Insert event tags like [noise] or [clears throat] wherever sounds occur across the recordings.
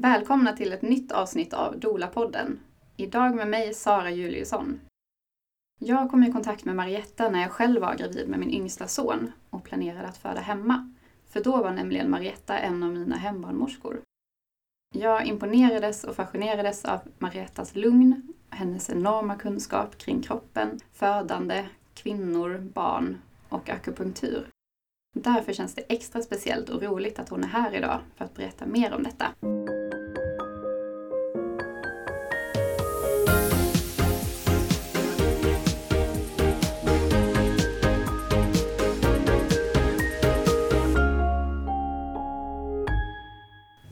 Välkomna till ett nytt avsnitt av Dola-podden. Idag med mig Sara Juliusson. Jag kom i kontakt med Marietta när jag själv var gravid med min yngsta son och planerade att föda hemma. För då var nämligen Marietta en av mina hembarnmorskor. Jag imponerades och fascinerades av Mariettas lugn, hennes enorma kunskap kring kroppen, födande, kvinnor, barn och akupunktur. Därför känns det extra speciellt och roligt att hon är här idag för att berätta mer om detta.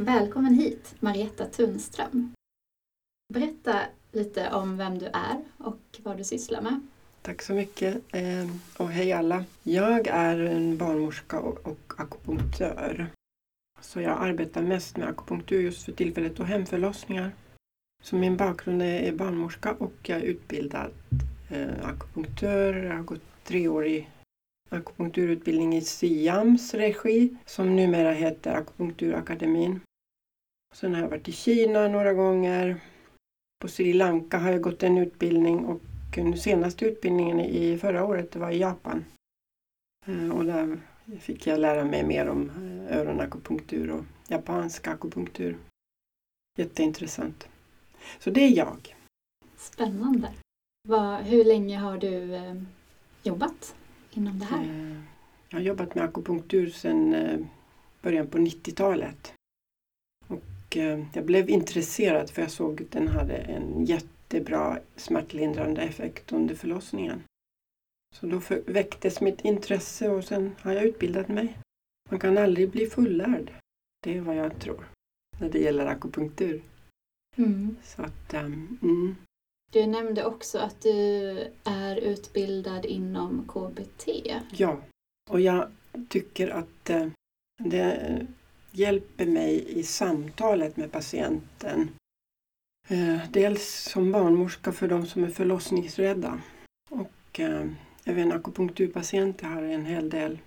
Välkommen hit, Marietta Tunström. Berätta lite om vem du är och vad du sysslar med. Tack så mycket eh, och hej alla. Jag är en barnmorska och akupunktör. Så jag arbetar mest med akupunktur just för tillfället och hemförlossningar. Så min bakgrund är barnmorska och jag är utbildad eh, akupunktör. Jag har gått treårig akupunkturutbildning i Siams regi som numera heter Akupunkturakademin. Sen har jag varit i Kina några gånger. På Sri Lanka har jag gått en utbildning och den senaste utbildningen i förra året var i Japan. Eh, och där fick jag lära mig mer om eh, öronakupunktur och japansk akupunktur. Jätteintressant. Så det är jag. Spännande. Vad, hur länge har du eh, jobbat inom det här? Eh, jag har jobbat med akupunktur sedan eh, början på 90-talet. Och eh, jag blev intresserad för jag såg att den hade en jättebra smärtlindrande effekt under förlossningen. Så då väcktes mitt intresse och sen har jag utbildat mig. Man kan aldrig bli fullärd. Det är vad jag tror när det gäller akupunktur. Mm. Så att, um, mm. Du nämnde också att du är utbildad inom KBT. Ja, och jag tycker att uh, det hjälper mig i samtalet med patienten. Eh, dels som barnmorska för de som är förlossningsrädda och eh, även akupunkturpatienter har en hel del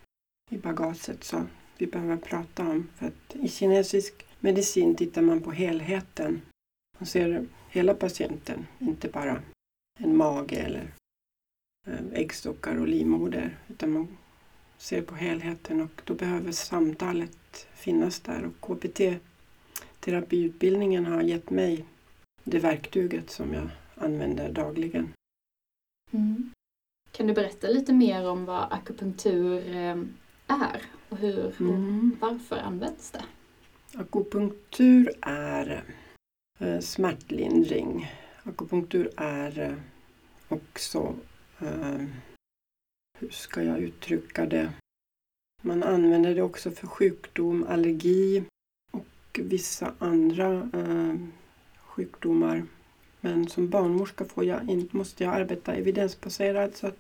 i bagaget så vi behöver prata om. För att I kinesisk medicin tittar man på helheten. Man ser hela patienten, inte bara en mage eller eh, äggstockar och livmoder. Utan man ser på helheten och då behöver samtalet finnas där. Och KBT-terapiutbildningen har gett mig det verktyget som jag använder dagligen. Mm. Kan du berätta lite mer om vad akupunktur eh, är och hur mm. varför används det? Akupunktur är eh, smärtlindring. Akupunktur är eh, också, hur ska jag uttrycka det? Man använder det också för sjukdom, allergi och vissa andra eh, sjukdomar. Men som barnmorska får jag in, måste jag arbeta evidensbaserat så att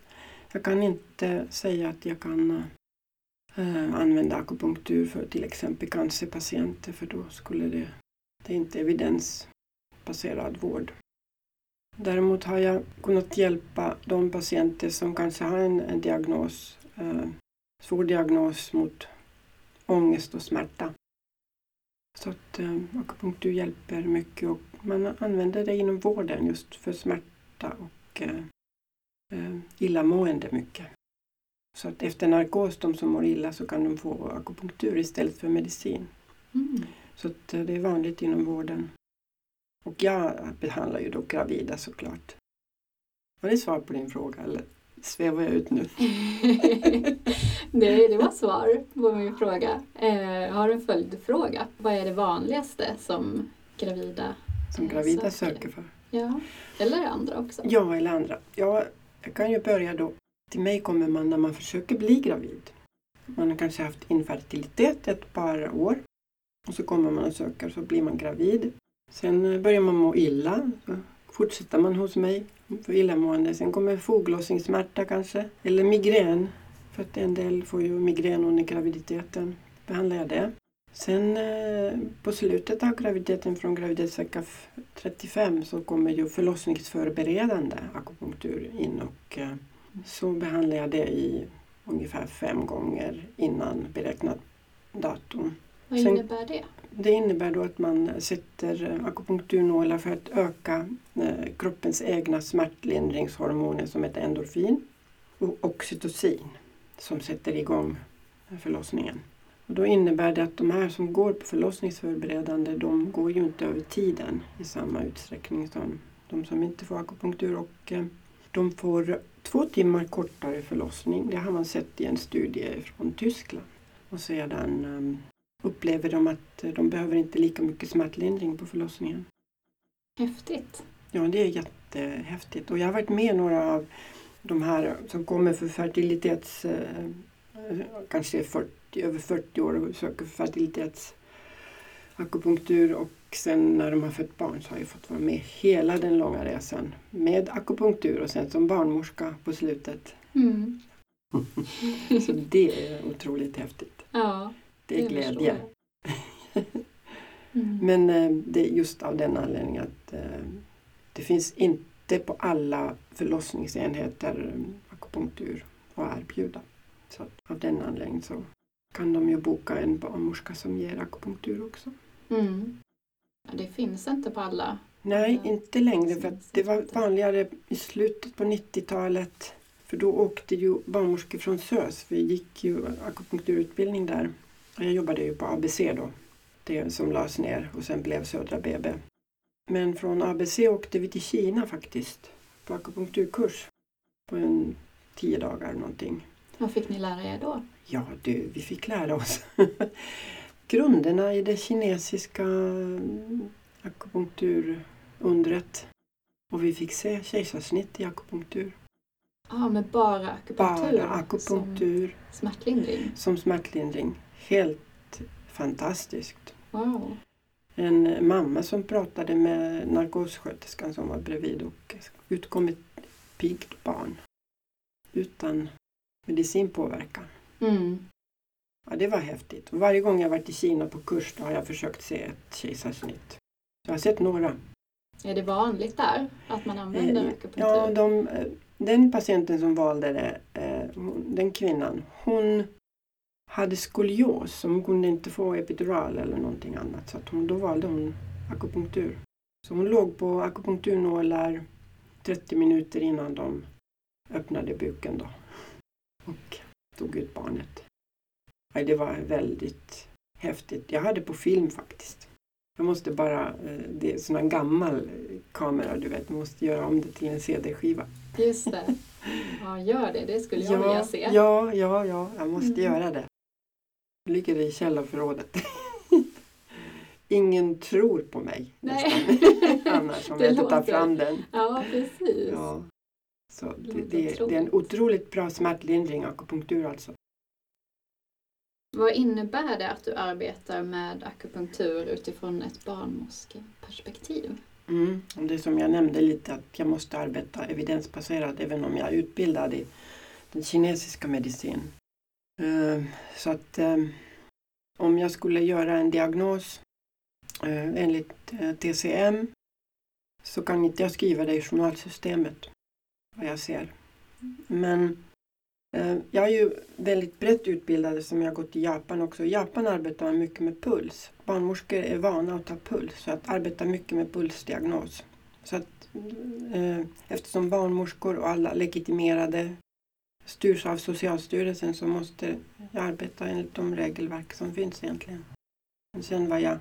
jag kan inte säga att jag kan eh, använda akupunktur för till exempel cancerpatienter för då skulle det, det är inte evidensbaserad vård. Däremot har jag kunnat hjälpa de patienter som kanske har en, en diagnos, äh, svår diagnos mot ångest och smärta. Så att äh, akupunktur hjälper mycket och man använder det inom vården just för smärta och eh, eh, illamående mycket. Så att efter narkos, de som mår illa, så kan de få akupunktur istället för medicin. Mm. Så att eh, det är vanligt inom vården. Och jag behandlar ju då gravida såklart. Var det svar på din fråga eller svävar jag ut nu? [laughs] Nej, det var svar på min fråga. Eh, jag har en följdfråga. Vad är det vanligaste som gravida som gravida söker. söker för. Ja, eller andra också. Ja, eller andra. Ja, jag kan ju börja då. Till mig kommer man när man försöker bli gravid. Man har kanske haft infertilitet ett par år. Och så kommer man och söker så blir man gravid. Sen börjar man må illa. Så fortsätter man hos mig för illamående. Sen kommer foglossningssmärta kanske. Eller migrän. För att en del får ju migrän under graviditeten. Behandlar jag det. Sen eh, på slutet av graviditeten från graviditetsvecka 35 så kommer ju förlossningsförberedande akupunktur in och eh, så behandlar jag det i ungefär fem gånger innan beräknat datum. Vad innebär det? Det innebär då att man sätter eh, akupunkturnålar för att öka eh, kroppens egna smärtlindringshormoner som heter endorfin och oxytocin som sätter igång förlossningen. Och då innebär det att de här som går på förlossningsförberedande de går ju inte över tiden i samma utsträckning som de som inte får akupunktur. Och eh, de får två timmar kortare förlossning. Det har man sett i en studie från Tyskland. Och sedan ehm, upplever de att de behöver inte lika mycket smärtlindring på förlossningen. Häftigt! Ja, det är jättehäftigt. Och jag har varit med några av de här som kommer för fertilitets... Eh, kanske 40, över 40 år och söker för fertilitetsakupunktur och sen när de har fött barn så har jag fått vara med hela den långa resan med akupunktur och sen som barnmorska på slutet. Mm. [laughs] så det är otroligt häftigt. Ja, det är glädje. mm. Men eh, det är just av den anledningen att eh, det finns inte på alla förlossningsenheter eh, akupunktur att erbjuda. Så av den anledningen så kan de ju boka en barnmorska som ger akupunktur också. Mm. Det finns inte på alla. Nej, inte längre. För det var vanligare i slutet på 90-talet. För då åkte ju barnmorskor från SÖS. Vi gick ju akupunkturutbildning där. Jag jobbade ju på ABC då. Det som lades ner och sen blev Södra BB. Men från ABC åkte vi till Kina faktiskt. På akupunkturkurs. På en tio dagar någonting. Vad fick ni lära er då? Ja du, vi fick lära oss [laughs] grunderna i det kinesiska akupunkturundret. Och vi fick se kejsarsnitt i akupunktur. Ja, med bara akupunktur? Bara akupunktur. Som smärtlindring? Som smärtlindring. Helt fantastiskt. Wow. En mamma som pratade med narkossköterskan som var bredvid och utkom ett piggt barn. Utan medicinpåverkan. Mm. Ja, det var häftigt. Och varje gång jag varit i Kina på kurs har jag försökt se ett kejsarsnitt. Jag har sett några. Är det vanligt där att man använder eh, akupunktur? Ja, de, eh, den patienten som valde det, eh, den kvinnan, hon hade skolios så hon kunde inte få epidural eller någonting annat. Så att hon, då valde hon akupunktur. Så hon låg på akupunkturnålar 30 minuter innan de öppnade buken då och tog ut barnet. Det var väldigt häftigt. Jag hade på film faktiskt. Jag måste bara, eh, det är sån här gammal kamera du vet, man måste göra om det till en CD-skiva. Just det. Ja, gör det. Det skulle jag ja, vilja se. Ja, ja, ja, jag måste mm. göra det. Ligger i källarförrådet. [laughs] Ingen tror på mig Nej. [laughs] annars om jag inte tar fram den. Ja, precis. Ja. Så det, det, det, är en otroligt bra smärtlindring, akupunktur alltså. Vad innebär det att du arbetar med akupunktur utifrån ett barnmorskeperspektiv? Mm, det är som jag nämnde lite att jag måste arbeta evidensbaserat även om jag är utbildad i den kinesiska medicin. Ehm, så att ehm, om jag skulle göra en diagnos eh, enligt eh, TCM så kan inte jag skriva det i journalsystemet vad jag ser. Men eh, jag är ju väldigt brett utbildad som jag gått i Japan också. I Japan arbetar man mycket med puls. Barnmorskor är vana att ta puls så att arbeta mycket med pulsdiagnos. Så att, eh, eftersom barnmorskor och alla legitimerade styrs av Socialstyrelsen så måste jag arbeta enligt de regelverk som finns egentligen. Men sen vad jag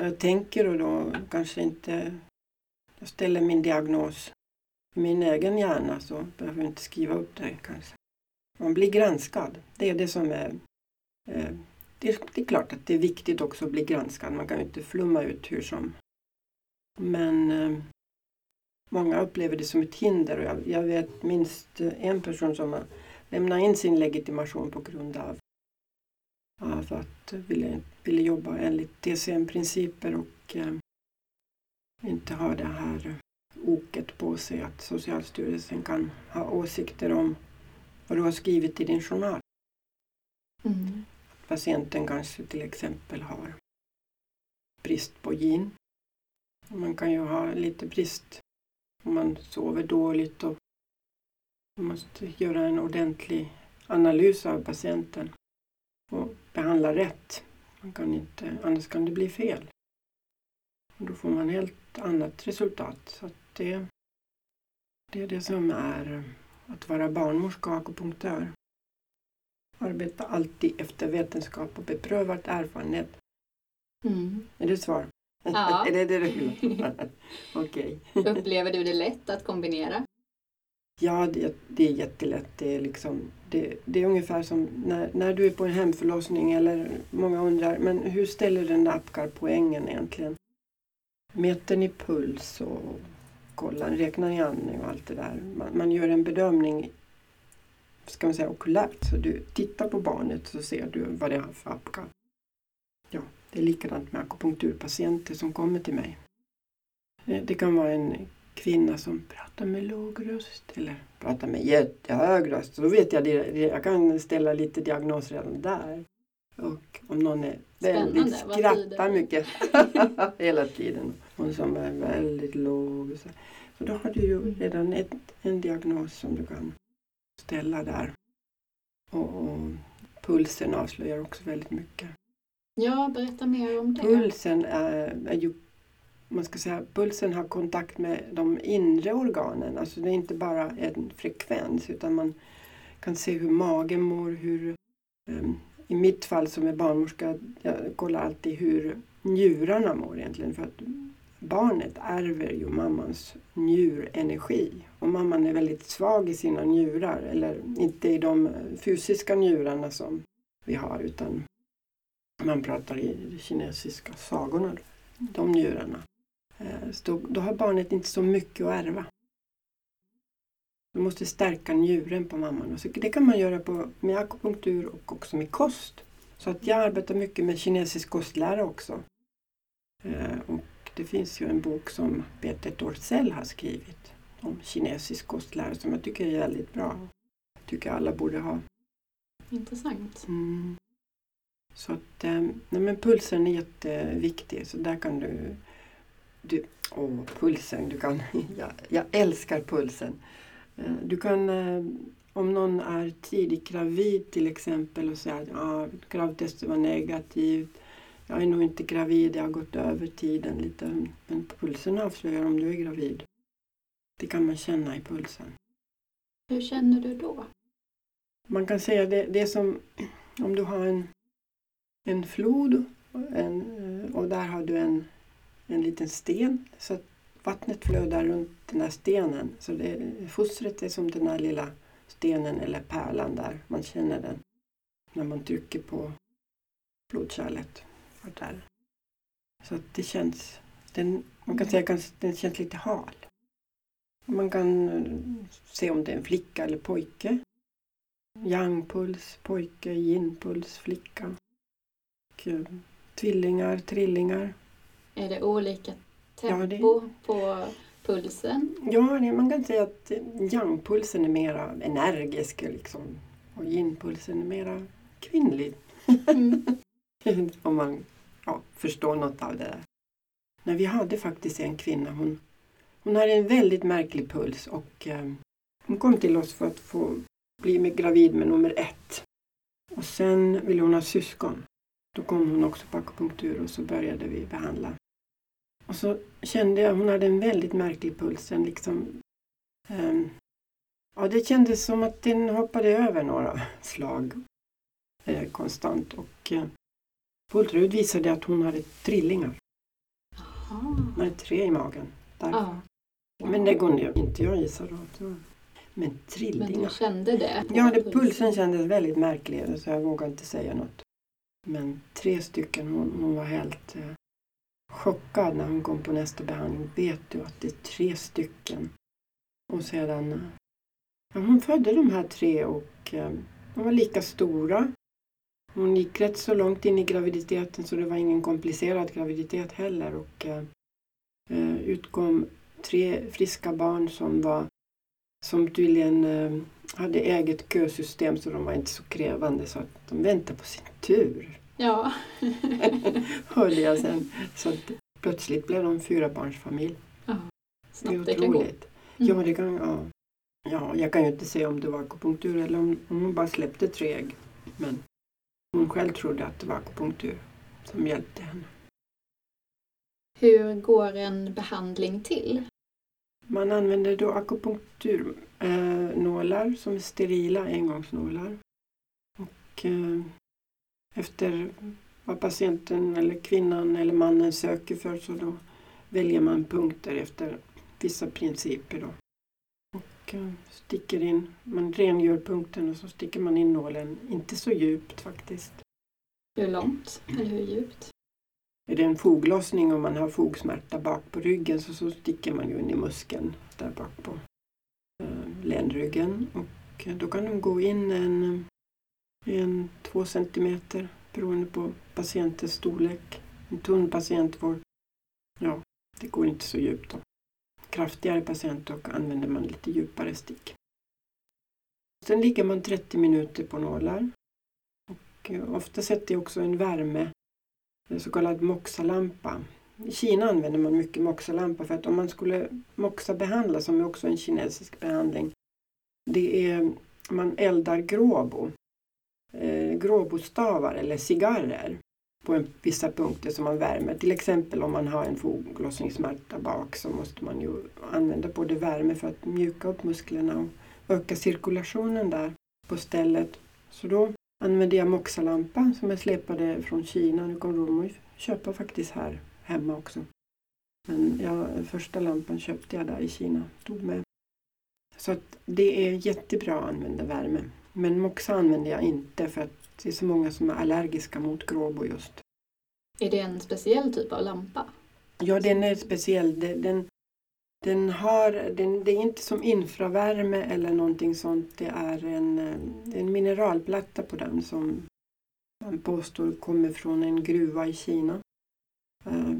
jag tänker och då kanske inte jag ställer min diagnos i min egen hjärna så behöver jag inte skriva upp det kanske. Man blir granskad. Det är det som är... Eh, det, är det är klart att det är viktigt också att bli granskad. Man kan ju inte flumma ut hur som. Men eh, många upplever det som ett hinder och jag, jag vet minst en person som har lämnat in sin legitimation på grund av, av att ville, ville jobba enligt DCM-principer och eh, inte ha det här oket på sig att Socialstyrelsen kan ha åsikter om vad du har skrivit i din journal. Mm. Patienten kanske till exempel har brist på gin. Man kan ju ha lite brist om man sover dåligt och man måste göra en ordentlig analys av patienten och behandla rätt. Man kan inte, annars kan det bli fel. Och då får man helt annat resultat. Så det, det är det som är att vara barnmorska och akupunktör. Arbeta alltid efter vetenskap och beprövad erfarenhet. Mm. Är det svar? Ja. [laughs] är det det du vill? [laughs] Okej. Upplever du det lätt att kombinera? Ja, det, det är jättelätt. Det är, liksom, det, det är ungefär som när, när du är på en hemförlossning eller många undrar, men hur ställer den där Apgar poängen egentligen? Mäter ni puls och kollar, räknar ni andning och allt det där? Man, man gör en bedömning, ska man säga okulärt, så du tittar på barnet så ser du vad det har för Apgar. Ja, det är likadant med akupunkturpatienter som kommer till mig. Eh, Det kan vara en kvinna som pratar med låg röst eller pratar med jättehög röst. Så då vet jag jag kan ställa lite diagnos redan där. Och om någon är väldigt Spännande, skrattar mycket [laughs] hela tiden. Och som är väldigt låg. Så, så då har du ju Mm. redan ett, en diagnos som du kan ställa där. Och, och pulsen avslöjar också väldigt mycket. Ja, berätta mer om det. Pulsen är, är ju, man ska säga, pulsen har kontakt med de inre organen. Alltså det är inte bara en frekvens utan man kan se hur magen mår, hur um, i mitt fall som är barnmorska, jag kollar alltid hur njurarna mår egentligen. För att barnet ärver ju mammans njurenergi. Och mamman är väldigt svag i sina njurar, eller inte i de fysiska njurarna som vi har utan man pratar i de kinesiska sagorna, de njurarna. Eh, då, har barnet inte så mycket att ärva. Du måste stärka njuren på mamman. Och så det kan man göra på, med akupunktur och också med kost. Så att jag arbetar mycket med kinesisk kostlära också. Eh, Och det finns ju en bok som Peter Torssell har skrivit om kinesisk kostlära som jag tycker är väldigt bra. Jag tycker alla borde ha. Intressant. Mm. Så att, eh, nej men pulsen är jätteviktig. Så där kan du... du åh, pulsen. Du kan, [laughs] jag, jag älskar pulsen. Eh, Du kan, eh, om någon är tidigt gravid till exempel och säger att ah, gravtestet var negativt. Jag är nog inte gravid, jag har gått över tiden lite. Men pulsen avslöjar om du är gravid. Det kan man känna i pulsen. Hur känner du då? Man kan säga det, det är som om du har en, en flod en, eh, och där har du en, en liten sten. Så att vattnet flödar runt den här stenen. Så det, fostret är som den här lilla stenen eller pärlan där. Man känner den när man trycker på blodkärlet. Där. Så att det känns, den, man kan säga att den känns lite hal. Man kan eh, se om det är en flicka eller pojke. Yang-puls, pojke, yin-puls, flicka. Och, eh, tvillingar, trillingar. Är det olika tempo Ja, det- på pulsen? Ja, man kan säga att yang-pulsen är mera energisk liksom. Och yin-pulsen är mera kvinnlig. Mm. [laughs] Om man ja, förstår något av det där. Men vi hade faktiskt en kvinna, hon, hon hade en väldigt märklig puls och eh, hon kom till oss för att få bli med gravid med nummer ett. Och sen ville hon ha syskon. Då kom hon också på akupunktur och så började vi behandla. Och så kände jag, hon hade en väldigt märklig puls. En liksom, ehm, ja, det kändes som att den hoppade över några slag eh, konstant. Och eh, på ultraljud visade att hon hade trillingar. Hon hade tre i magen. Där. Ja, Men det kunde jag inte jag gissa då. Men men du trillingar. kände det? Ja, det, pulsen kändes väldigt märklig så jag vågade inte säga något. Men tre stycken, hon, hon var helt eh, chockad när hon kom på nästa behandling. Vet du att det är tre stycken? Och sedan... Eh, ja, hon födde de här tre och eh, de var lika stora. Hon gick rätt så långt in i graviditeten så det var ingen komplicerad graviditet heller. Och eh, eh utkom tre friska barn som var som tydligen eh, hade eget kösystem så de var inte så krävande så att de väntade på sin tur. Ja. [laughs] Hörde jag sen. Så att plötsligt blev de fyra barnsfamilj. ja. Det är Snabbt det kan gå. Mm. Ja, det kan, ja. ja, jag kan ju inte säga om det var akupunktur eller om, om hon bara släppte tre ägg. Men hon själv trodde att det var akupunktur. som hjälpte henne. Hur går en behandling till? Man använder då akupunkturnålar eh, som är sterila engångsnålar. Och eh, efter vad patienten eller kvinnan eller mannen söker för så då väljer man punkter efter vissa principer. Då. Och eh, sticker in, man rengör punkten och så sticker man in nålen, inte så djupt faktiskt. Hur långt eller hur djupt? Är det en foglossning och man har fogsmärta bak på ryggen så, så sticker man ju in i muskeln där bak på eh, ländryggen. Och eh, då kan de gå in en, en två centimeter beroende på patientens storlek. En tunn patient får, ja, det går inte så djupt. Då. Kraftigare patient och använder man lite djupare stick. Sen ligger man 30 minuter på nålar. Och eh, ofta sätter jag också en värme en så kallad moxalampa. I Kina använder man mycket moxalampa för att om man skulle moxa-behandla, som är också en kinesisk behandling, det är man eldar gråbo, eh, gråbostavar eller cigarrer på en, vissa punkter som man värmer. Till exempel om man har en foglossningssmärta bak så måste man ju använda både värme för att mjuka upp musklerna och öka cirkulationen där på stället. Så då använde jag Moxa-lampa som jag släpade från Kina. Nu kommer de att köpa faktiskt här hemma också. Men ja, första lampan köpte jag där i Kina. Tog med. Så att det är jättebra att använda värme. Men Moxa använder jag inte för att det är så många som är allergiska mot gråbo just. Är det en speciell typ av lampa? Ja, den är speciell. Den, den har, den, det är inte som infravärme eller någonting sånt. Det är en, eh, en mineralplatta på den som man påstår kommer från en gruva i Kina. Eh,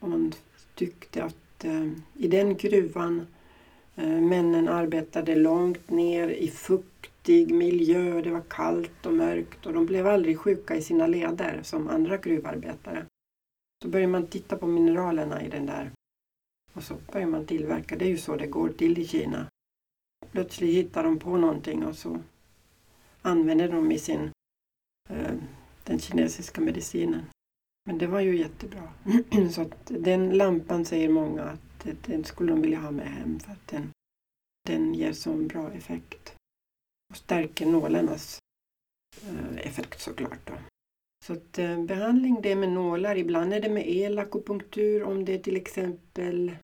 och man tyckte att eh, i den gruvan männen arbetade långt ner i fuktig miljö. Det var kallt och mörkt och de blev aldrig sjuka i sina leder som andra gruvarbetare. Då började man titta på mineralerna i den där och så börjar man tillverka. Det är ju så det går till i Kina. Plötsligt hittar de på någonting och så använder de i sin, eh, den kinesiska medicinen. Men det var ju jättebra. [clears throat] så att den lampan säger många att den skulle de vilja ha med hem för att den, den ger så bra effekt. Och stärker nålarnas eh, effekt såklart. Då. Så att, eh, behandling det är med nålar, ibland är det med elakupunktur om det är till exempel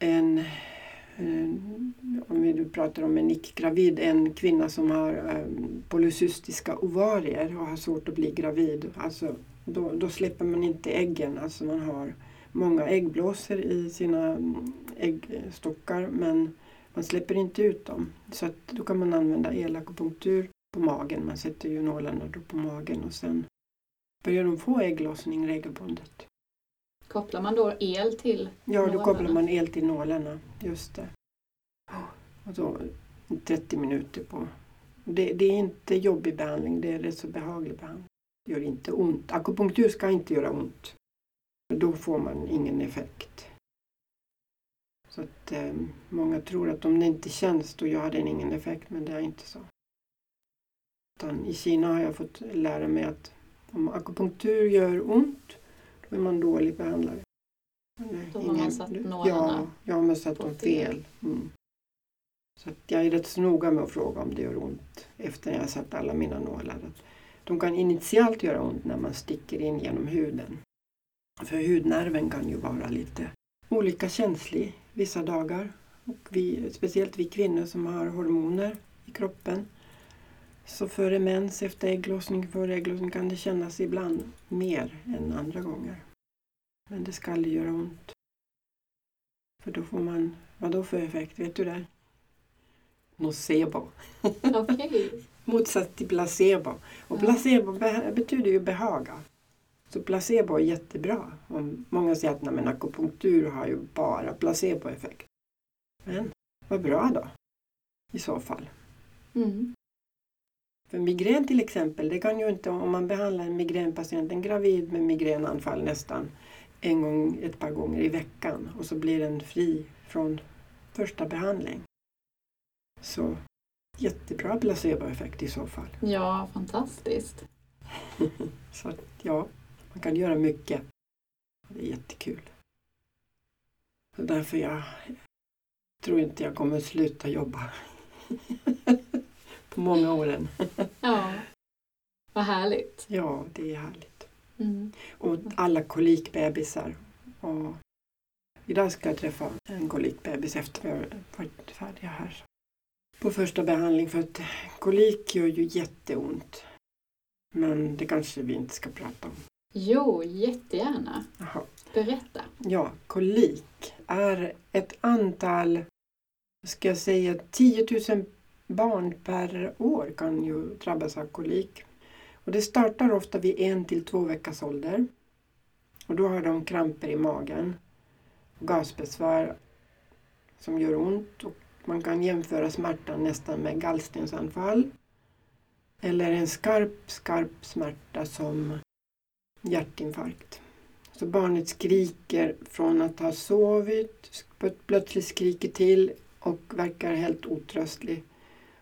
en, eh, om vi nu pratar om en icke-gravid, en kvinna som har eh, polycystiska ovarier och har svårt att bli gravid. Alltså, då, då släpper man inte äggen. Alltså man har många äggblåsor i sina mm, äggstockar eh, men man släpper inte ut dem. Så att då kan man använda elakupunktur på magen. Man sätter ju nålarna då på magen och sen börjar de få ägglossning regelbundet. Kopplar man då el till Ja, då kopplar man el till nålarna. Just det. Och då 30 minuter på. Det, det, är inte jobbig behandling, det är rätt så behaglig behandling. Det gör inte ont. Akupunktur ska inte göra ont. Då får man ingen effekt. Så att eh, många tror att om det inte känns då gör den ingen effekt, men det är inte så. Utan I Kina har jag fått lära mig att om akupunktur gör ont då är man dålig behandlare. Då har man satt nålarna Ja, jag har satt dem fel. Mm. Så jag är rätt så noga med att fråga om det gör ont efter jag har satt alla mina nålar. De kan initialt göra ont när man sticker in genom huden. För hudnerven kan ju vara lite olika känslig vissa dagar. Och vi, speciellt vi kvinnor som har hormoner i kroppen så före mens, efter ägglossning, före ägglossning kan det kännas ibland mer än andra gånger. Men det ska aldrig göra ont. För då får man, vad då för effekt? Vet du det? Nocebo. [laughs] Okay. Motsatt till placebo. Och placebo betyder ju behaga. Så placebo är jättebra. Och många säger att men akupunktur har ju bara placeboeffekt. Men vad bra då, i så fall. Mm. För migrän till exempel, det kan ju inte, om man behandlar en migränpatient, en gravid med migränanfall nästan en gång, ett par gånger i veckan och så blir den fri från första behandling. Så jättebra placeboeffekt i så fall. Ja, fantastiskt. [laughs] så ja, Man kan göra mycket. Det är jättekul. Så därför jag tror inte jag kommer sluta jobba. [laughs] På många år än. Ja, vad härligt. Ja, det är härligt. Mm. Och alla kolikbebisar. Och idag ska jag träffa en kolikbebis efter vi har varit färdiga här. På första behandling för att kolik gör ju jätteont. Men det kanske vi inte ska prata om. Jo, jättegärna. Jaha. Berätta. Ja, kolik är ett antal, ska jag säga, 10 000 barn per år kan ju drabbas av kolik. Och det startar ofta vid en till två veckors ålder. Och då har de kramper i magen, gasbesvär som gör ont och man kan jämföra smärtan nästan med gallstensanfall. Eller en skarp, skarp smärta som hjärtinfarkt. Så barnet skriker från att ha sovit, plötsligt skriker till och verkar helt otröstlig.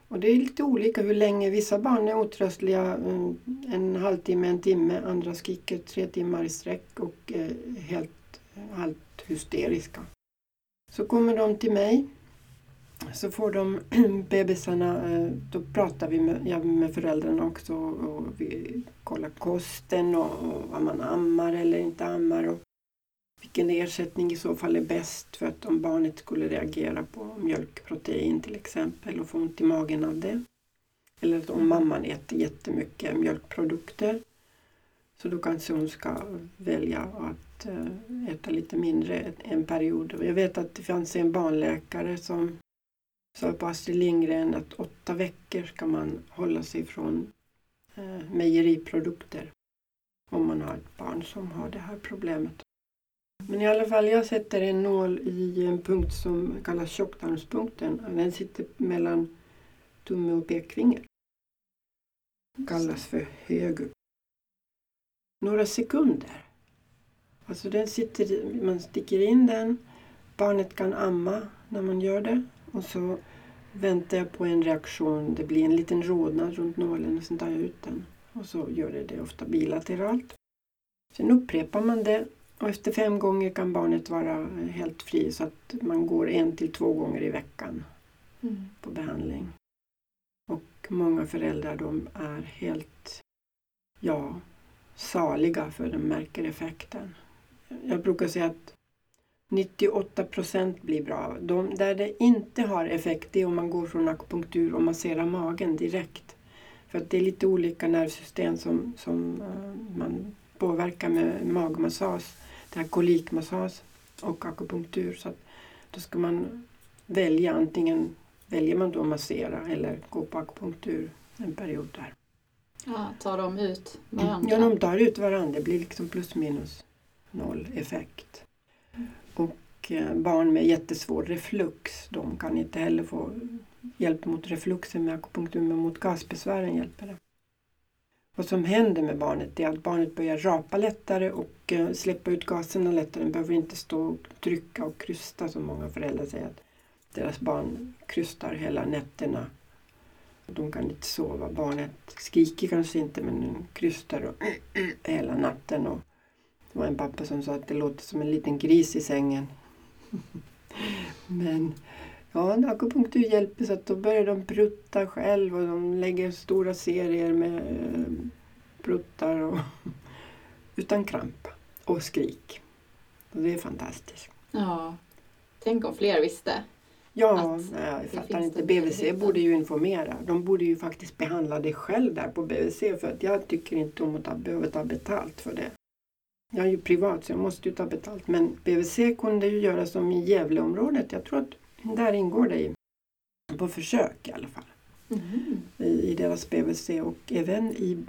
Och det är lite olika hur länge. Vissa barn är otröstliga eh, en halvtimme, en timme. Andra skriker tre timmar i sträck och är helt halvt hysteriska. Så kommer de till mig. Så får de [clears throat] bebisarna, eh, då pratar vi med, ja, med föräldrarna också och vi kollar kosten och, och vad man ammar eller inte ammar och vilken ersättning i så fall är bäst för att om barnet skulle reagera på mjölkprotein till exempel och få ont i magen av det. Eller om mamman äter jättemycket mjölkprodukter så då kanske hon ska välja att äta lite mindre en period. Jag vet att det fanns en barnläkare som sa på Astrid Lindgren att åtta veckor ska man hålla sig från mejeriprodukter om man har ett barn som har det här problemet. Men i alla fall, jag sätter en nål i en punkt som kallas tjocktarmspunkten. Den sitter mellan tumme och pekfinger. Kallas för hög. Några sekunder. Alltså den sitter, man sticker in den. Barnet kan amma när man gör det. Och så väntar jag på en reaktion. Det blir en liten rodnad runt nålen och sen tar jag ut den. Och så gör det det ofta bilateralt. Sen upprepar man det och efter fem gånger kan barnet vara helt fri så att man går en till två gånger i veckan mm. på behandling. Och många föräldrar de är helt ja, saliga för de märker effekten. Jag brukar säga att 98 procent blir bra. De, där det inte har effekt det är om man går från akupunktur och masserar magen direkt. För att det är lite olika nervsystem som, som uh, man påverkar med magmassage kolikmassage och akupunktur. Så då ska man välja antingen väljer man då att massera eller gå på akupunktur en period där. Ja, tar de ut varandra? Ja, de tar ut varandra. Det blir liksom plus minus noll effekt. Och eh, barn med jättesvår reflux, de kan inte heller få hjälp mot refluxen med akupunktur, men mot gasbesvären hjälper det. Vad som händer med barnet är att barnet börjar rapa lättare och eh, släppa ut gaserna lättare. Det behöver inte stå och trycka och krysta som många föräldrar säger att deras barn krystar hela nätterna. De kan inte sova. Barnet skriker kanske inte men krystar och [clears throat] hela natten. Och det var en pappa som sa att det låter som en liten gris i sängen. [laughs] men Ja, akupunktur hjälper så att då börjar de prutta själv och de lägger stora serier med eh, pruttar och [laughs] utan kramp och skrik. Och det är fantastiskt. Ja, tänk om fler visste. Ja, nej, jag fattar inte. BVC borde ju informera. De borde ju faktiskt behandla det själv där på BVC för att jag tycker inte om att ta, behöva ta betalt för det. Jag är ju privat så jag måste ju ta betalt men BVC kunde ju göra som i Gävleområdet. Jag tror att där ingår det i, på försök i alla fall. Mm. I, I, deras BVC och även i,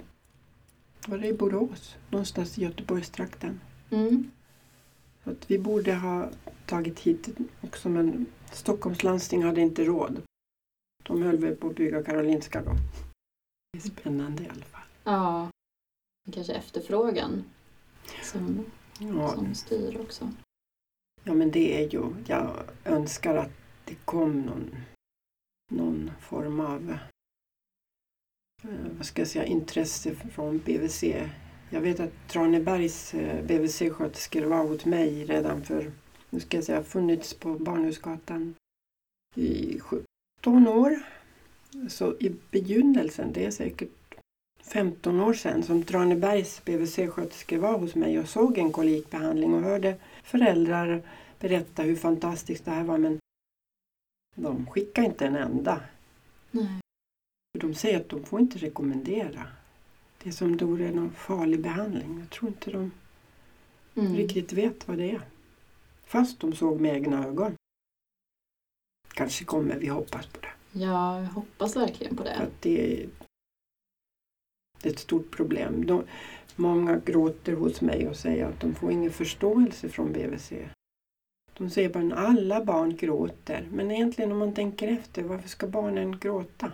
var det i Borås? Någonstans i Göteborgstrakten. Mm. Så att vi borde ha tagit hit också men Stockholms landsting hade inte råd. De höll väl på att bygga Karolinska då. Det är spännande i alla fall. Ja, kanske efterfrågan som, ja. som styr också. Ja men det är ju, jag önskar att det kom någon, någon form av eh, vad ska jag säga, intresse från BVC Jag vet att Tranebergs eh, BVC-sköterskor var hos mig redan för, nu ska jag säga, funnits på Barnhusgatan i 17 år. Så i begynnelsen, det är säkert 15 år sedan, som Tranebergs BVC-sköterskor var hos mig och såg en kolikbehandling och hörde föräldrar berätta hur fantastiskt det här var. Men de skickade inte en enda. Nej. De säger att de får inte rekommendera. Det är som det är någon farlig behandling. Jag tror inte de Mm. riktigt vet vad det är. Fast de såg med egna ögon. Kanske kommer vi hoppas på det. Ja, jag hoppas verkligen på det. att det, är, det är ett stort problem. De, många gråter hos mig och säger att de får ingen förståelse från BVC. De säger bara att alla barn gråter. Men egentligen om man tänker efter, varför ska barnen gråta?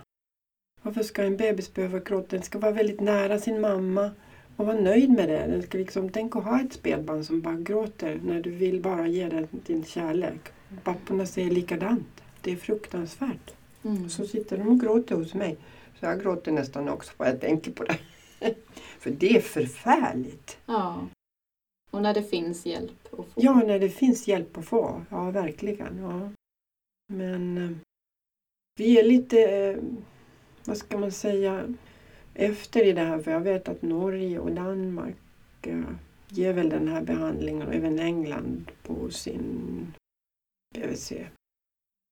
Varför ska en bebis behöva gråta? Den ska vara väldigt nära sin mamma och vara nöjd med det. Den ska liksom, tänk att ha ett spädbarn som bara gråter när du vill bara ge den din kärlek. Papporna säger likadant. Det är fruktansvärt. Mm. Så sitter de och gråter hos mig. Så jag gråter nästan också bara jag tänker på det. [laughs] För det är förfärligt. Ja. Och när det finns hjälp att få. Ja, när det finns hjälp att få. Ja, verkligen. Ja. Men eh, vi är lite, eh, vad ska man säga, efter i det här. För jag vet att Norge och Danmark eh, ger väl den här behandlingen och även England på sin BVC.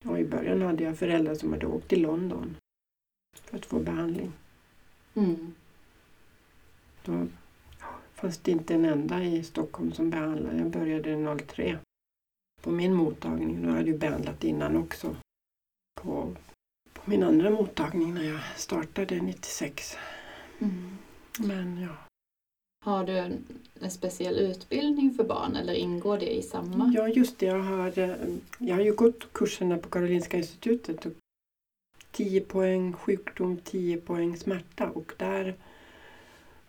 Och i början hade jag föräldrar som hade åkt till London för att få behandling. Mm. Då fanns det inte en enda i Stockholm som behandlade. Jag började 03 på min mottagning. Nu hade jag ju behandlat innan också. På, på min andra mottagning när jag startade 96. Mm. Men ja. Har du en, speciell utbildning för barn eller ingår det i samma? Ja, just det. Jag har, eh, jag har ju gått kurserna på Karolinska institutet. Och 10 poäng sjukdom, 10 poäng smärta. Och där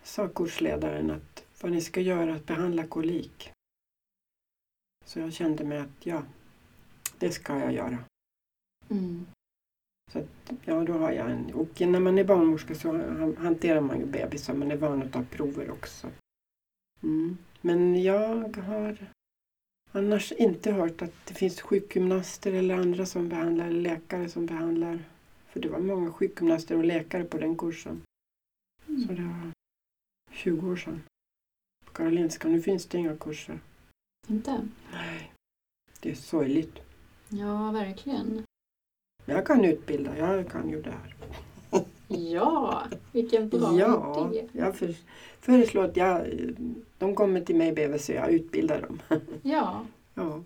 sa kursledaren att vad ni ska göra att behandla kolik. Så jag kände mig att ja, det ska jag göra. Mm. Ja, då har jag en. Och när man är barnmorska så han- hanterar man ju bebisar. Man är van att ta prover också. Mm. Men jag har annars inte hört att det finns sjukgymnaster eller andra som behandlar, eller läkare som behandlar. För det var många sjukgymnaster och läkare på den kursen. Så det var 20 år sedan. Karolinska. Nu finns det inga kurser. Inte? Nej. Det är sorgligt. Ja, verkligen. Jag kan utbilda. Jag kan ju det här. [laughs] Ja, vilken bra Ja, idé. jag för, föreslår att jag, de kommer till mig i BVC, jag utbildar dem. [laughs] Ja, Ja.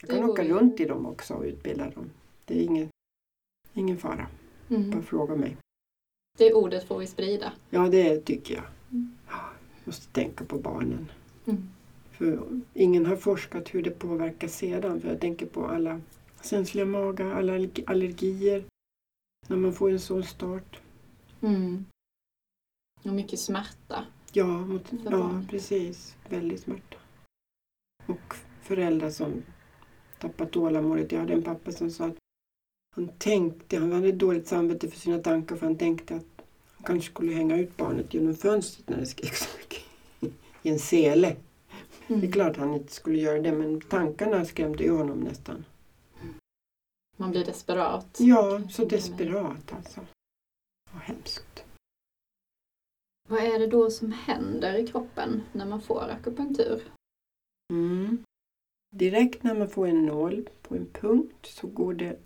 Jag kan åka ju- runt i dem också och utbilda dem. Det är ingen, ingen fara. Bara mm. fråga mig. det ordet får vi sprida. Ja, det tycker jag. Måste tänka på barnen. Mm. För ingen har forskat hur det påverkar sedan. För jag tänker på alla känsliga magar, alla allergi- allergier. När man får en sån start. Mm. Och mycket smärta. Ja, mot, ja barn. precis. Väldigt smärta. Och föräldrar som tappat tålamodet. Jag hade en pappa som sa att han tänkte, han hade dåligt samvete för sina tankar för han tänkte att kanske skulle hänga ut barnet genom fönstret när det skrek så mycket. I en sele. Mm. Det är klart han inte skulle göra det men tankarna skrämde ju honom nästan. Man blir desperat. Ja, så desperat alltså. Vad hemskt. Vad är det då som händer i kroppen när man får akupunktur? Mm. Direkt när man får en nål på en punkt så går det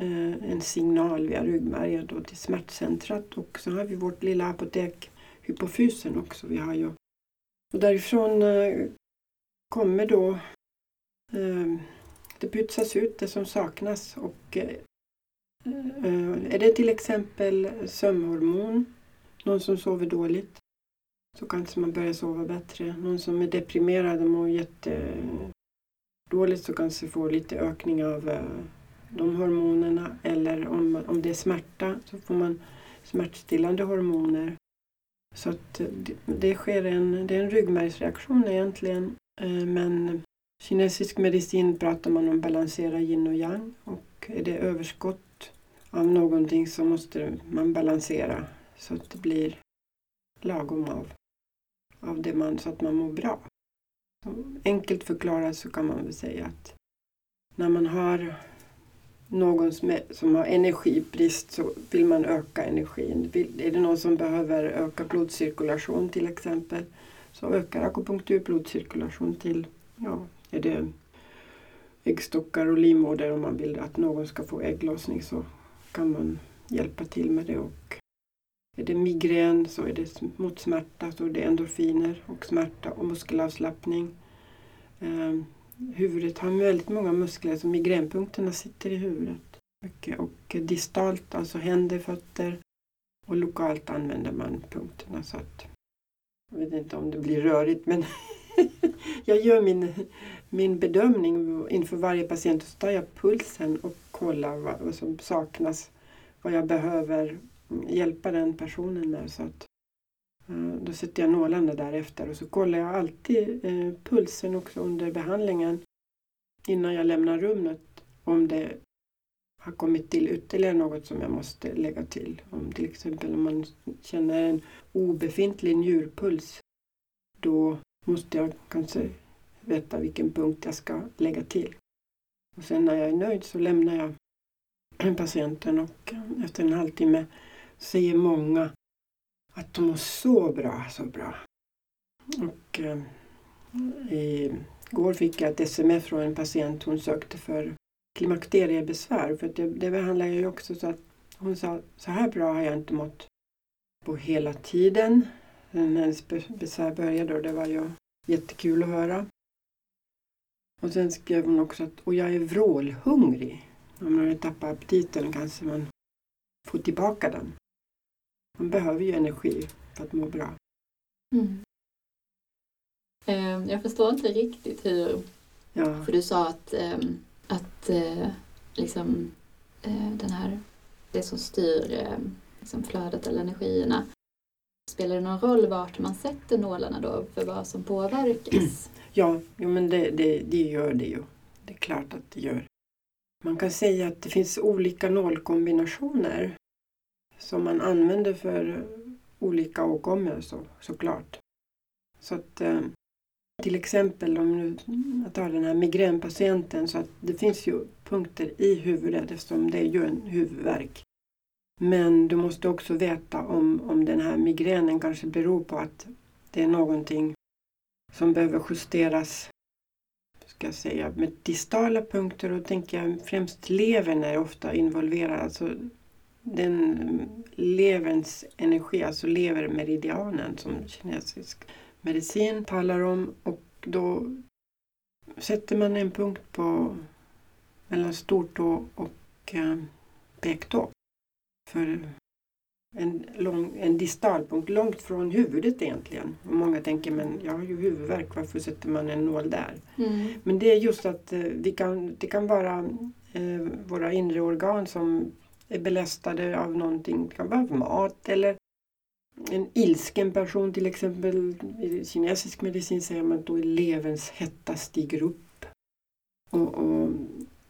Eh, en signal via ryggmärgen då till smärtcentrat och så har vi vårt lilla apotek hypofysen också. Vi har ju. Och därifrån eh, kommer då eh, det pytsas ut det som saknas och är det till exempel sömnhormon, någon som sover dåligt så kanske man börjar sova bättre. Någon som är deprimerad och mår jättedåligt så kanske får lite ökning av de hormonerna. Eller om, om det är smärta så får man smärtstillande hormoner. Så att det, det sker en, det är en ryggmärgsreaktion egentligen. Eh, men kinesisk medicin pratar man om balansera yin och yang. Och är det överskott av någonting så måste man balansera så att det blir lagom av av det man, så att man mår bra. Så enkelt förklarat så kan man väl säga att när man har någon som, är, som har energibrist så vill man öka energin. Vill, är det någon som behöver öka blodcirkulation till exempel så ökar akupunktur blodcirkulation till, ja, är det äggstockar och livmoder om man vill att någon ska få ägglossning så kan man hjälpa till med det. Och är det migrän så är det mot smärta så är det endorfiner och smärta och muskelavslappning. Ehm, Huvudet har väldigt många muskler så migränpunkterna sitter i huvudet. Mycket. Och distalt, alltså händer, fötter och lokalt använder man punkterna så att jag vet inte om det blir rörigt men [laughs] jag gör min, min bedömning inför varje patient. Så tar jag pulsen och kollar vad, vad som saknas. Vad jag behöver hjälpa den personen med. Så att, Eh, då sätter jag nålarna därefter och så kollar jag alltid eh, pulsen också under behandlingen innan jag lämnar rummet om det har kommit till ytterligare något som jag måste lägga till. Om till exempel om man känner en obefintlig njurpuls då måste jag kanske veta vilken punkt jag ska lägga till. Och sen när jag är nöjd så lämnar jag patienten och efter en halvtimme säger många att de mår så bra, så bra. Och eh, igår fick jag ett sms från en patient. Hon sökte för klimakteriebesvär. För det, det behandlar jag ju också så att hon sa så här bra har jag inte mått på hela tiden. sen hennes besvär började och det var ju jättekul att höra. Och sen skrev hon också att och jag är vrålhungrig. Om man har tappat aptiten kanske man får tillbaka den. Man behöver ju energi för att må bra. Mm. Ehm, jag förstår inte riktigt hur... Ja. För du sa att, ehm, att eh, liksom, eh, den här, det som styr ehm, liksom flödet eller energierna Spelar det någon roll vart man sätter nålarna då för vad som påverkas? [clears throat] Ja, jo, men det, det, det gör det ju. Det är klart att det gör. Man kan säga att det finns olika nålkombinationer som man använder för olika åkommor så, såklart. Så att eh, till exempel om nu, jag tar den här migränpatienten så att det finns ju punkter i huvudet eftersom det är ju en huvudvärk. Men du måste också veta om, om den här migränen kanske beror på att det är någonting som behöver justeras ska jag säga, med distala punkter. Och tänker jag främst levern är ofta involverad. Alltså den leverns energi, alltså levermeridianen som kinesisk medicin talar om. Och då sätter man en punkt på mellan stortå och eh, pektå för en, lång, en distalpunkt långt från huvudet egentligen. Och många tänker men jag har ju huvudvärk, varför sätter man en nål där? Mm. Men det är just att eh, vi kan, det kan vara eh, våra inre organ som är belästade av någonting. Det kan vara mat eller en ilsken person till exempel. I kinesisk medicin säger man att då är leverns hetta stiger upp. Och, och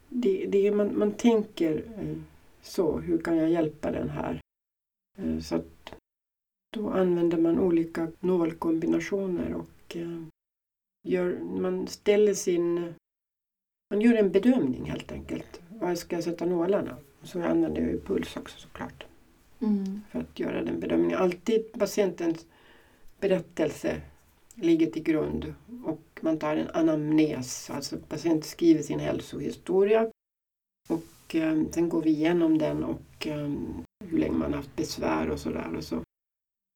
det, det, man, man tänker eh, så, hur kan jag hjälpa den här? Eh, så att då använder man olika nålkombinationer och eh, gör, man ställer sin... Man gör en bedömning helt enkelt. Var ska jag sätta nålarna? Så använder jag ju puls också såklart. Mm. För att göra den bedömningen. Alltid patientens berättelse ligger till grund och man tar en anamnes. Alltså patienten skriver sin hälsohistoria och eh, sen går vi igenom den och eh, hur länge man haft besvär och sådär. Och så.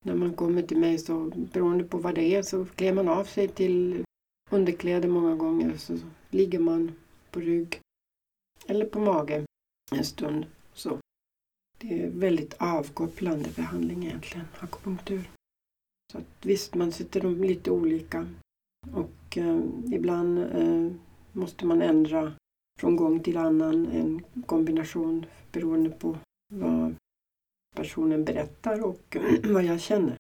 När man kommer till mig så beroende på vad det är så klär man av sig till underkläder många gånger. Så ligger man på rygg eller på mage en stund. Så. Det är väldigt avkopplande behandling egentligen, akupunktur. Så att, visst, man sitter dem lite olika och eh, ibland eh, måste man ändra från gång till annan en kombination beroende på vad personen berättar och [clears throat] vad jag känner.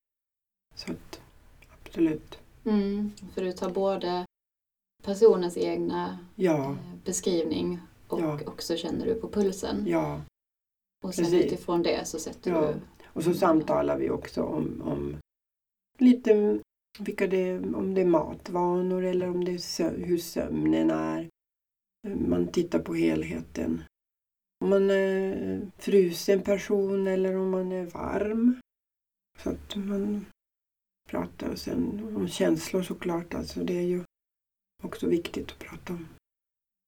Så att, absolut. Mm, för du tar både personens egna ja. Eh, beskrivning och ja. också känner du på pulsen. Ja. Och sen Precis. utifrån det så sätter ja. du... Och så samtalar vi också om, om lite vilka det, om det är matvanor eller om det är sö hur sömnen är. Man tittar på helheten. Om man är frusen person eller om man är varm. Så att man pratar och sen om känslor såklart. Alltså det är ju också viktigt att prata om.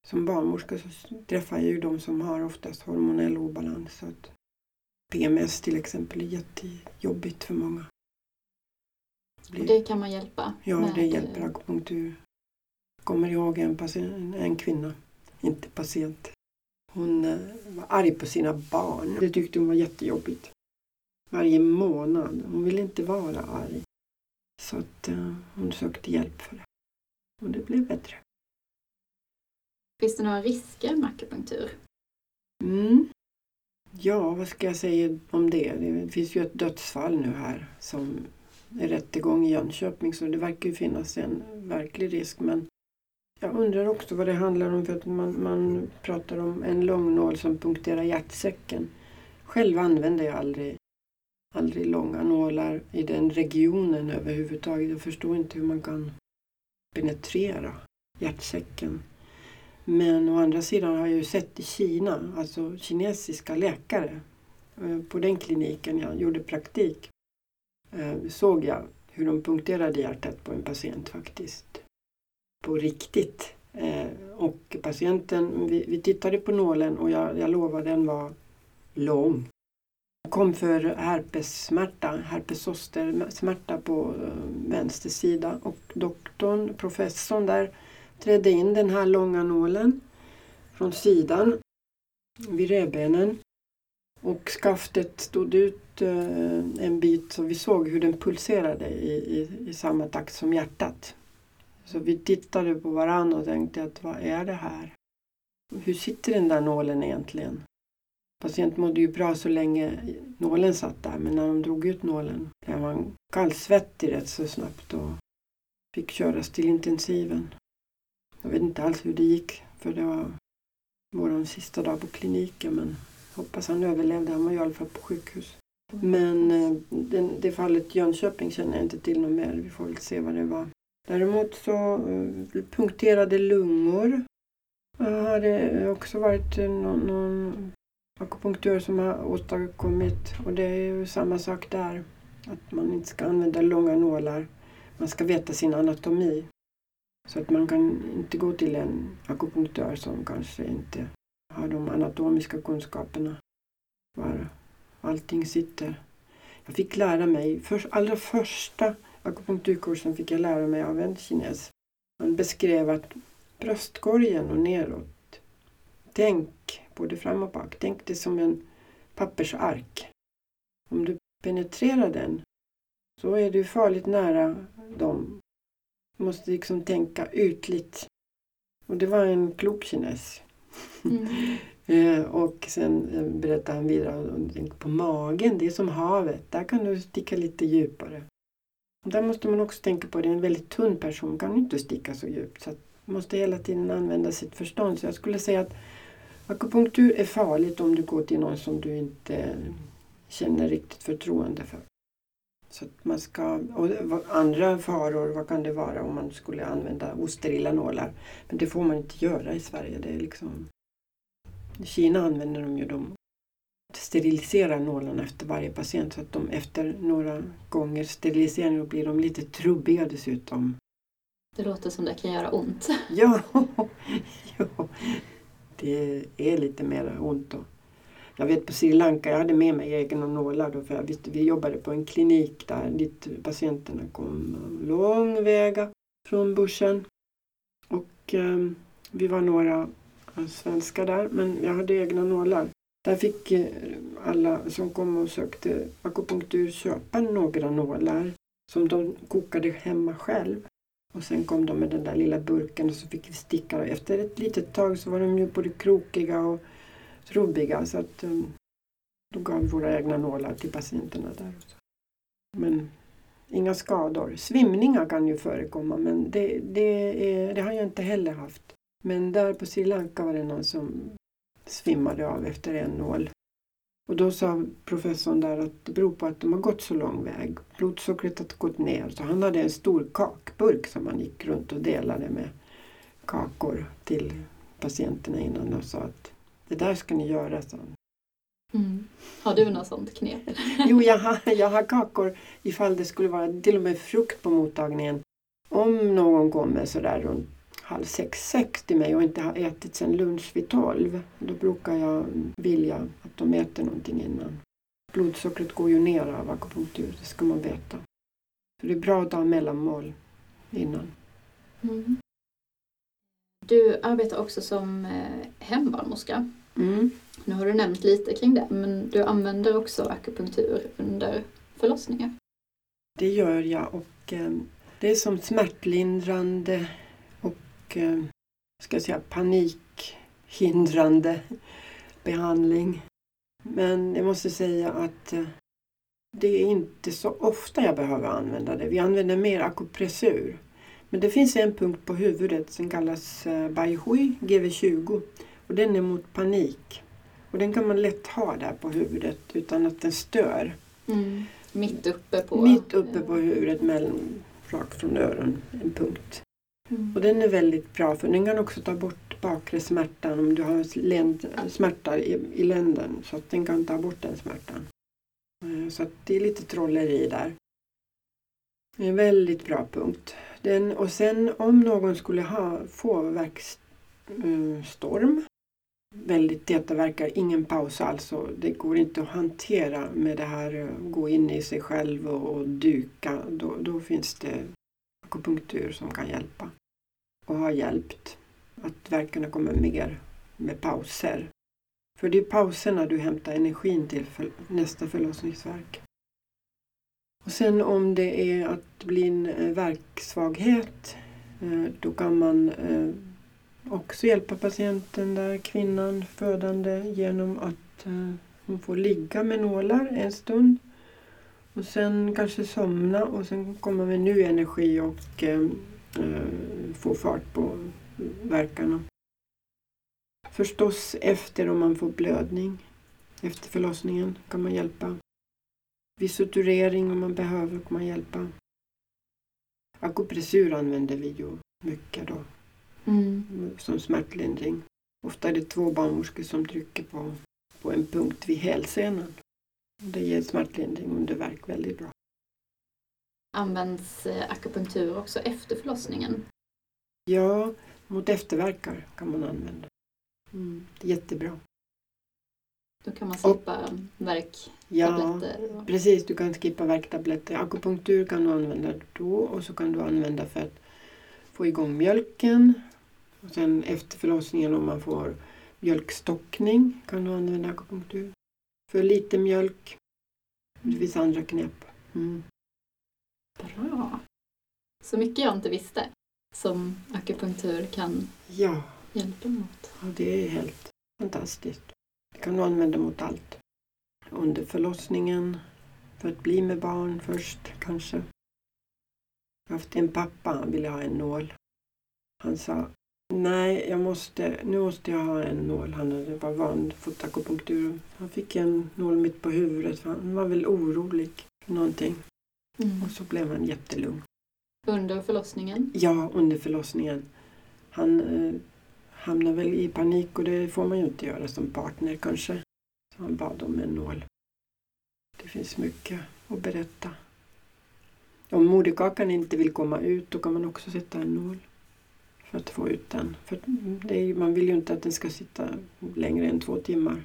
Som barnmorska så träffar jag ju de som har oftast hormonell obalans. Så att PMS till exempel är jättejobbigt för många. Och det kan man hjälpa? Ja, med... det hjälper akupunktur. Jag kommer ihåg en, patient, en kvinna, inte patient. Hon eh, var arg på sina barn. Det tyckte hon var jättejobbigt. Varje månad. Hon ville inte vara arg. Så att uh, hon sökte hjälp för det. Och det blev bättre. Finns det några risker med akupunktur? Mm. Ja, vad ska jag säga om det? Det finns ju ett dödsfall nu här som är rättegång i Jönköping så det verkar ju finnas en verklig risk. Men jag undrar också vad det handlar om för att man, man pratar om en långnål som punkterar hjärtsäcken. Själv använder jag aldrig, aldrig långa nålar i den regionen överhuvudtaget. Jag förstår inte hur man kan penetrera hjärtsäcken. Men å andra sidan har jag ju sett i Kina, alltså kinesiska läkare, eh, på den kliniken jag gjorde praktik, eh, såg jag hur de punkterade hjärtat på en patient faktiskt. På riktigt. Eh, och patienten, vi, vi tittade på nålen och jag, jag lovar den var lång. Jag kom för herpessmärta, herpesoster smärta på vänster sida och doktorn, professorn där, trädde in den här långa nålen från sidan vid revbenen och skaftet stod ut eh, en bit så vi såg hur den pulserade i, i, i samma takt som hjärtat. Så vi tittade på varandra och tänkte att vad är det här? Hur sitter den där nålen egentligen? Patienten mådde ju bra så länge nålen satt där men när de drog ut nålen blev han kallsvettig rätt så snabbt och fick köras till intensiven. Jag vet inte alls hur det gick för det var vår sista dag på kliniken men hoppas han överlevde. Han var i alla fall på sjukhus. Men eh, det, det fallet Jönköping känner jag inte till något mer. Vi får väl se vad det var. Däremot så eh, punkterade lungor har det också varit någon, någon akupunktör som har åstadkommit och det är ju samma sak där. Att man inte ska använda långa nålar. Man ska veta sin anatomi. Så att man kan inte gå till en akupunktör som kanske inte har de anatomiska kunskaperna var allting sitter. Jag fick lära mig, för, allra första akupunkturkursen fick jag lära mig av en kines. Han beskrev att bröstkorgen och neråt, tänk både fram och bak, tänk det som en pappersark. Om du penetrerar den så är du farligt nära dem måste liksom tänka ytligt. Och det var en klok kines. Mm. [laughs] Eh, och sen eh, berättade han vidare om på magen, det är som havet. Där kan du sticka lite djupare. Och där måste man också tänka på, det är en väldigt tunn person, kan inte sticka så djupt. Så man måste hela tiden använda sitt förstånd. Så jag skulle säga att akupunktur är farligt om du går till någon som du inte känner riktigt förtroende för. Så man ska, och andra faror, vad kan det vara om man skulle använda osterila nålar? Men det får man inte göra i Sverige. Det är liksom, I Kina använder de ju dem steriliserar nålarna efter varje patient så att de efter några gånger sterilisering blir de lite trubbiga dessutom. Det låter som det kan göra ont. ja, [laughs] ja, det är lite mer ont då. Jag vet på Sri Lanka, jag hade med mig egna nålar då för jag visste, vi jobbade på en klinik där dit patienterna kom lång väga från bushen. Och eh, vi var några eh, svenskar där men jag hade egna nålar. Där fick eh, alla som kom och sökte akupunktur köpa några nålar som de kokade hemma själv. Och sen kom de med den där lilla burken och så fick vi sticka. Och efter ett litet tag så var de ju både krokiga och trubbiga så att um, då gav vi våra egna nålar till patienterna där. Men inga skador. Svimningar kan ju förekomma men det, det, är, det har jag inte heller haft. Men där på Sri Lanka var det någon som svimmade av efter en nål. Och då sa professorn där att det beror på att de har gått så lång väg. Blodsockret har gått ner. Så han hade en stor kakburk som han gick runt och delade med kakor till patienterna innan och sa att det där ska ni göra, han. Mm. Har du något sånt knep? [laughs] Jo, jag har, jag har kakor ifall det skulle vara till och med frukt på mottagningen. Om någon kommer sådär runt halv sex, sex till mig och inte har ätit sen lunch vid tolv, då brukar jag vilja att de äter någonting innan. Blodsockret går ju ner av akupunktur, det ska man veta. Så det är bra att ha mellanmål innan. Mm. Du arbetar också som eh, hembarnmorska. Mm. Nu har du nämnt lite kring det, men du använder också akupunktur under förlossningar. Det gör jag och eh, det är som smärtlindrande och eh, ska jag säga, panikhindrande behandling. Men jag måste säga att det är inte så ofta jag behöver använda det. Vi använder mer akupressur. Men det finns en punkt på huvudet som kallas eh, Bai Hui GV20 och den är mot panik. Och den kan man lätt ha där på huvudet utan att den stör. Mm. Mitt uppe på... Mitt uppe på huvudet, mellan, rakt från öron, en punkt. Mm. Och den är väldigt bra för den kan också ta bort bakre smärtan om du har länd, smärta i, i länden. Så att den kan ta bort den smärtan. Eh, Så att det är lite trolleri där. En väldigt bra punkt. Den, och sen om någon skulle ha, få värkstorm, väldigt täta verkar, ingen paus alls. och Det går inte att hantera med det här att gå in i sig själv och, och duka. Då, då finns det akupunktur som kan hjälpa och har hjälpt. Att verkarna kommer mer med pauser. För det är pauserna du hämtar energin till för nästa förlossningsverk. Och sen om det är att bli en eh, verksvaghet eh, då kan man eh, också hjälpa patienten där, kvinnan, födande, genom att hon får ligga med nålar en stund och sen kanske somna och sen komma med ny energi och få fart på verkarna. Förstås efter om man får blödning. Efter förlossningen kan man hjälpa. Vid suturering om man behöver kan man hjälpa. Akupressur använder vi ju mycket då Mm. som smärtlindring. Ofta är det två barnmorskor som trycker på, på en punkt vid hälsenan. Det ger smärtlindring under värk väldigt bra. Används eh, akupunktur också efter förlossningen? Ja, mot efterverkar kan man använda. Mm, jättebra. Då kan man slippa Ja, och- precis. Du kan skippa värktabletter. Akupunktur kan du använda då och så kan du använda för att få igång mjölken. Och sen efter förlossningen om man får mjölkstockning kan du använda akupunktur. För lite mjölk. Det finns andra knep. Mm. Bra! Så mycket jag inte visste som akupunktur kan Ja, hjälpa mot. ja, det är helt fantastiskt. Det kan du använda mot allt. Under förlossningen, för att bli med barn först kanske. Jag har haft en pappa, han ville ha en nål. Han sa Nej, jag måste, nu måste jag ha en nål. Han hade var van fått akupunktur. Han fick en nål mitt på huvudet han var väl orolig för någonting. Mm. Och så blev han jättelugn. Under förlossningen? Ja, under förlossningen. Han eh, hamnade väl i panik och det får man ju inte göra som partner kanske. Han bad om en nål. Det finns mycket att berätta. Om moderkakan inte vill komma ut då kan man också sätta en nål för att få ut den. För det är, man vill ju inte att den ska sitta längre än två timmar.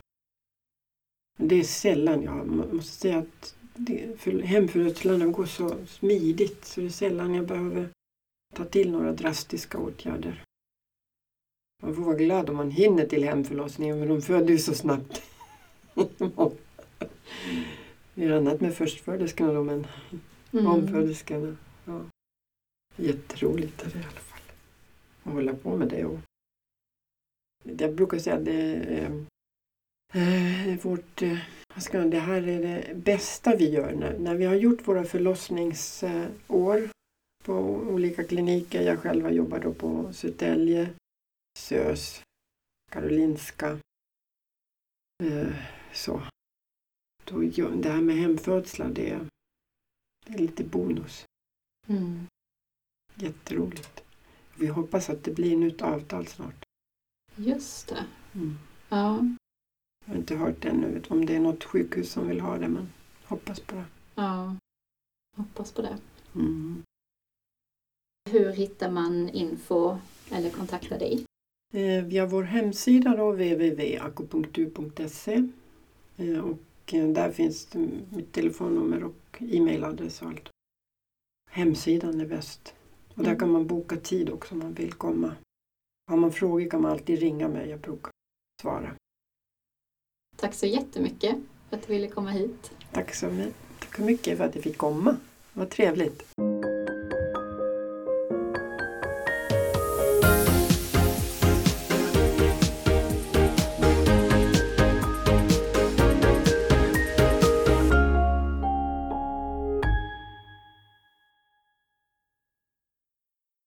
Det är sällan jag måste säga att det, hemfödslarna går så smidigt så det är sällan jag behöver ta till några drastiska åtgärder. Man får vara glad om man hinner till hemförlossningen men de föder ju så snabbt. Det är annat med förstföderskorna då men Mm. omföderskorna. Ja. Jätteroligt är det i alla fall. Att hålla på med det. Och jag brukar säga att det är, eh, eh, vårt, eh, vad ska man, det här är det bästa vi gör när, när vi har gjort våra förlossningsår på olika kliniker. Jag själv har jobbat då på Södertälje, SÖS, Karolinska. Eh, så. Ju- det här med hemfödslar, det är, det är lite bonus. Mm. Jätteroligt. Vi hoppas att det blir nytt avtal snart. Just det. Mm. Ja. Jag har inte hört ännu om det är något sjukhus som vill ha det, men hoppas på det. ja. Hoppas på det. Mm. Hur hittar man info eller kontaktar dig? Eh, via vår hemsida då, www.akupunktur.se och eh, där finns mitt telefonnummer och e-mailadress och allt. Hemsidan är bäst. Och där Mm. kan man boka tid också om man vill komma. Har man frågor kan man alltid ringa mig, jag brukar svara. Tack så jättemycket för att du ville komma hit. Tack så mycket, tack så mycket för att jag fick komma. Vad trevligt.